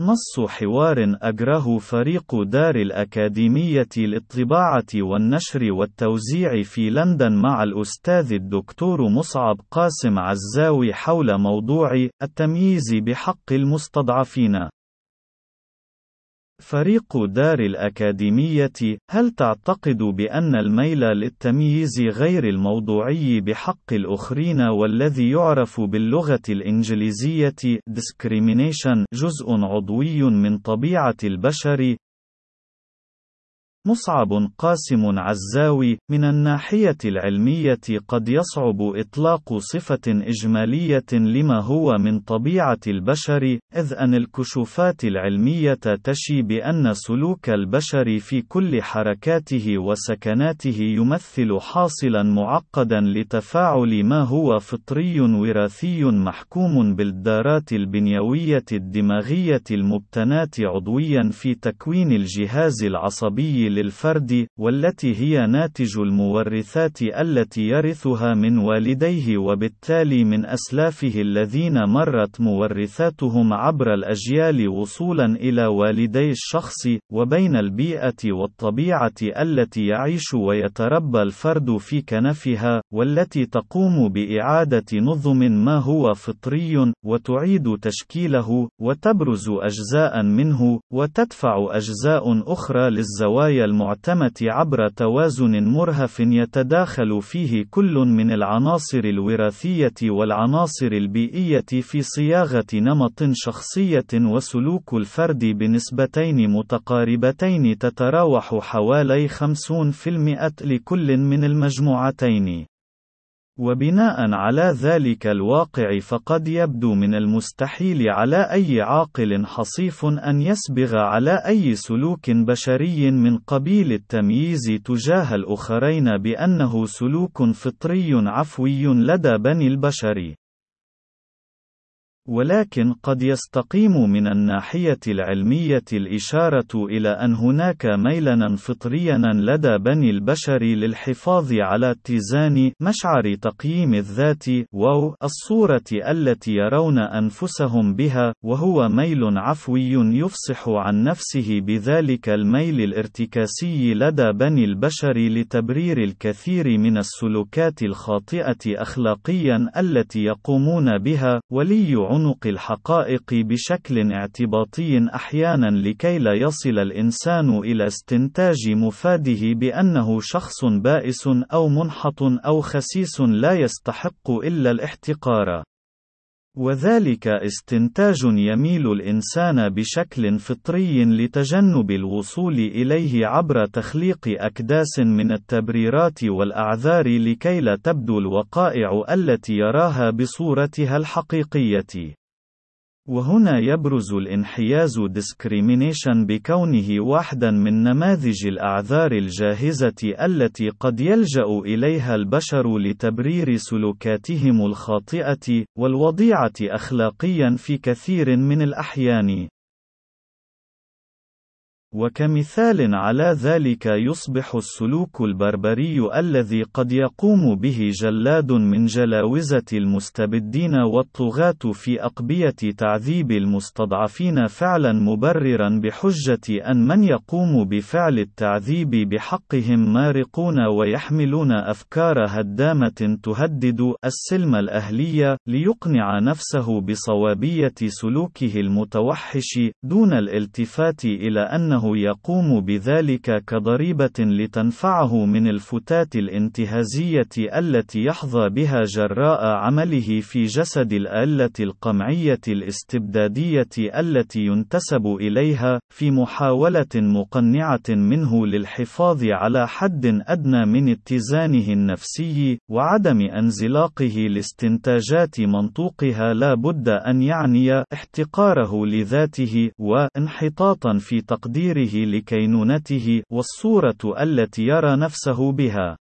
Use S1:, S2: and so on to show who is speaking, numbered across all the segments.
S1: نص حوار أجره فريق دار الأكاديمية للطباعة والنشر والتوزيع في لندن مع الأستاذ الدكتور مصعب قاسم عزاوي حول موضوع التمييز بحق المستضعفين. فريق دار الأكاديمية، هل تعتقد بأن الميل للتمييز غير الموضوعي بحق الآخرين والذي يعرف باللغة الإنجليزية discrimination جزء عضوي من طبيعة البشر؟ مصعب قاسم عزاوي من الناحية العلمية قد يصعب إطلاق صفة إجمالية لما هو من طبيعة البشر إذ أن الكشوفات العلمية تشي بأن سلوك البشر في كل حركاته وسكناته يمثل حاصلا معقدا لتفاعل ما هو فطري وراثي محكوم بالدارات البنيوية الدماغية المبتناة عضويا في تكوين الجهاز العصبي للفرد، والتي هي ناتج المورثات التي يرثها من والديه وبالتالي من أسلافه الذين مرت مورثاتهم عبر الأجيال وصولا إلى والدي الشخص، وبين البيئة والطبيعة التي يعيش ويتربى الفرد في كنفها، والتي تقوم بإعادة نظم ما هو فطري، وتعيد تشكيله، وتبرز أجزاء منه، وتدفع أجزاء أخرى للزوايا المعتمة عبر توازن مرهف يتداخل فيه كل من العناصر الوراثية والعناصر البيئية في صياغة نمط شخصية وسلوك الفرد بنسبتين متقاربتين تتراوح حوالي 50% لكل من المجموعتين. وبناء على ذلك الواقع فقد يبدو من المستحيل على أي عاقل حصيف أن يسبغ على أي سلوك بشري من قبيل التمييز تجاه الآخرين بأنه سلوك فطري عفوي لدى بني البشر. ولكن قد يستقيم من الناحية العلمية الإشارة إلى أن هناك ميلاً فطرياً لدى بني البشر للحفاظ على اتزان مشعر تقييم الذات واو الصورة التي يرون أنفسهم بها، وهو ميل عفوي يفصح عن نفسه بذلك الميل الارتكاسي لدى بني البشر لتبرير الكثير من السلوكات الخاطئة أخلاقياً التي يقومون بها، ولي عنق الحقائق بشكل اعتباطي أحيانا لكي لا يصل الإنسان إلى استنتاج مفاده بأنه شخص بائس أو منحط أو خسيس لا يستحق إلا الاحتقار. وذلك استنتاج يميل الإنسان بشكل فطري لتجنب الوصول إليه عبر تخليق أكداس من التبريرات والأعذار لكي لا تبدو الوقائع التي يراها بصورتها الحقيقية. وهنا يبرز الانحياز discrimination بكونه واحدا من نماذج الأعذار الجاهزة التي قد يلجأ إليها البشر لتبرير سلوكاتهم الخاطئة، والوضيعة أخلاقيا في كثير من الأحيان. وكمثال على ذلك يصبح السلوك البربري الذي قد يقوم به جلاد من جلاوزة المستبدين والطغاة في أقبية تعذيب المستضعفين فعلا مبررا بحجة أن من يقوم بفعل التعذيب بحقهم مارقون ويحملون أفكار هدامة تهدد السلم الأهلية ليقنع نفسه بصوابية سلوكه المتوحش دون الالتفات إلى أنه أنه يقوم بذلك كضريبة لتنفعه من الفتات الانتهازية التي يحظى بها جراء عمله في جسد الآلة القمعية الاستبدادية التي ينتسب إليها، في محاولة مقنعة منه للحفاظ على حد أدنى من اتزانه النفسي، وعدم انزلاقه لاستنتاجات منطوقها لا بد أن يعني احتقاره لذاته، وانحطاطا في تقدير تغييره لكينونته والصورة التي يرى نفسه بها.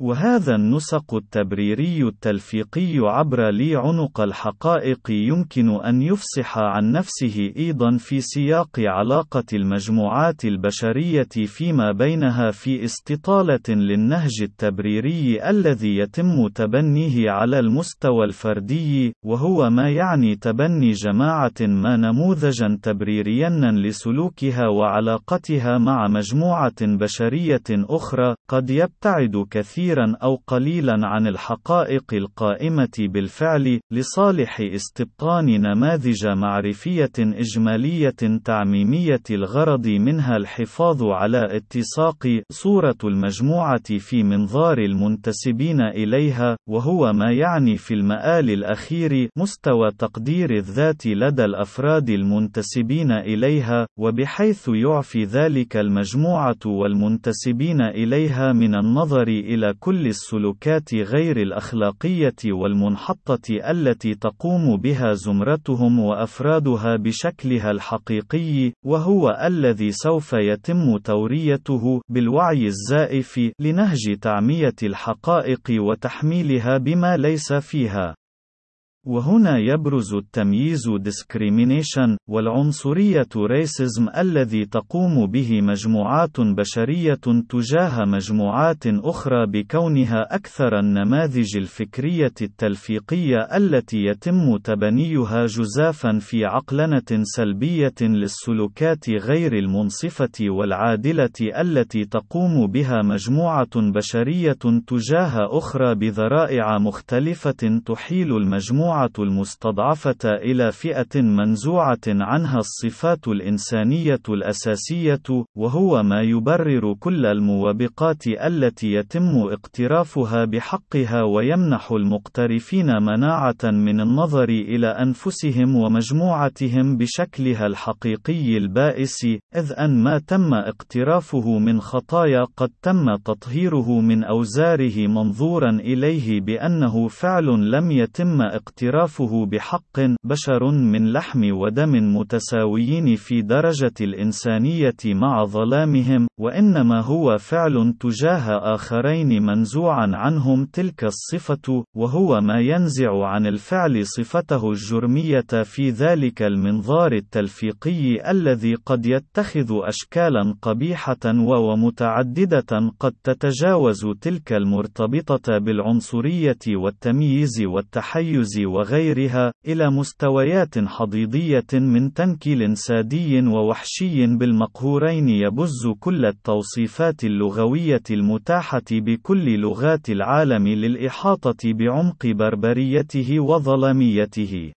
S1: وهذا النسق التبريري التلفيقي عبر لي عنق الحقائق يمكن أن يفصح عن نفسه أيضا في سياق علاقة المجموعات البشرية فيما بينها في استطالة للنهج التبريري الذي يتم تبنيه على المستوى الفردي، وهو ما يعني تبني جماعة ما نموذجا تبريريا لسلوكها وعلاقتها مع مجموعة بشرية أخرى، قد يبتعد كثيرا كثيرا أو قليلا عن الحقائق القائمة بالفعل، لصالح استبطان نماذج معرفية إجمالية تعميمية الغرض منها الحفاظ على اتساق صورة المجموعة في منظار المنتسبين إليها، وهو ما يعني في المآل الأخير مستوى تقدير الذات لدى الأفراد المنتسبين إليها، وبحيث يعفي ذلك المجموعة والمنتسبين إليها من النظر إلى كل السلوكات غير الأخلاقية والمنحطة التي تقوم بها زمرتهم وأفرادها بشكلها الحقيقي، وهو الذي سوف يتم توريته بالوعي الزائف لنهج تعمية الحقائق وتحميلها بما ليس فيها. وهنا يبرز التمييز discrimination والعنصرية racism الذي تقوم به مجموعات بشرية تجاه مجموعات أخرى بكونها أكثر النماذج الفكرية التلفيقية التي يتم تبنيها جزافا في عقلنة سلبية للسلوكات غير المنصفة والعادلة التي تقوم بها مجموعة بشرية تجاه أخرى بذرائع مختلفة تحيل المجموعة المستضعفة إلى فئة منزوعة عنها الصفات الإنسانية الأساسية، وهو ما يبرر كل الموبقات التي يتم اقترافها بحقها ويمنح المقترفين مناعة من النظر إلى أنفسهم ومجموعتهم بشكلها الحقيقي البائس، إذ أن ما تم اقترافه من خطايا قد تم تطهيره من أوزاره منظورا إليه بأنه فعل لم يتم اقترافه اعترافه بحق بشر من لحم ودم متساويين في درجة الإنسانية مع ظلامهم، وإنما هو فعل تجاه آخرين منزوعا عنهم تلك الصفة، وهو ما ينزع عن الفعل صفته الجرمية في ذلك المنظار التلفيقي الذي قد يتخذ أشكالا قبيحة ومتعددة قد تتجاوز تلك المرتبطة بالعنصرية والتمييز والتحيز وغيرها، إلى مستويات حضيضية من تنكيل سادي ووحشي بالمقهورين يبز كل التوصيفات اللغوية المتاحة بكل لغات العالم للإحاطة بعمق بربريته وظلاميته.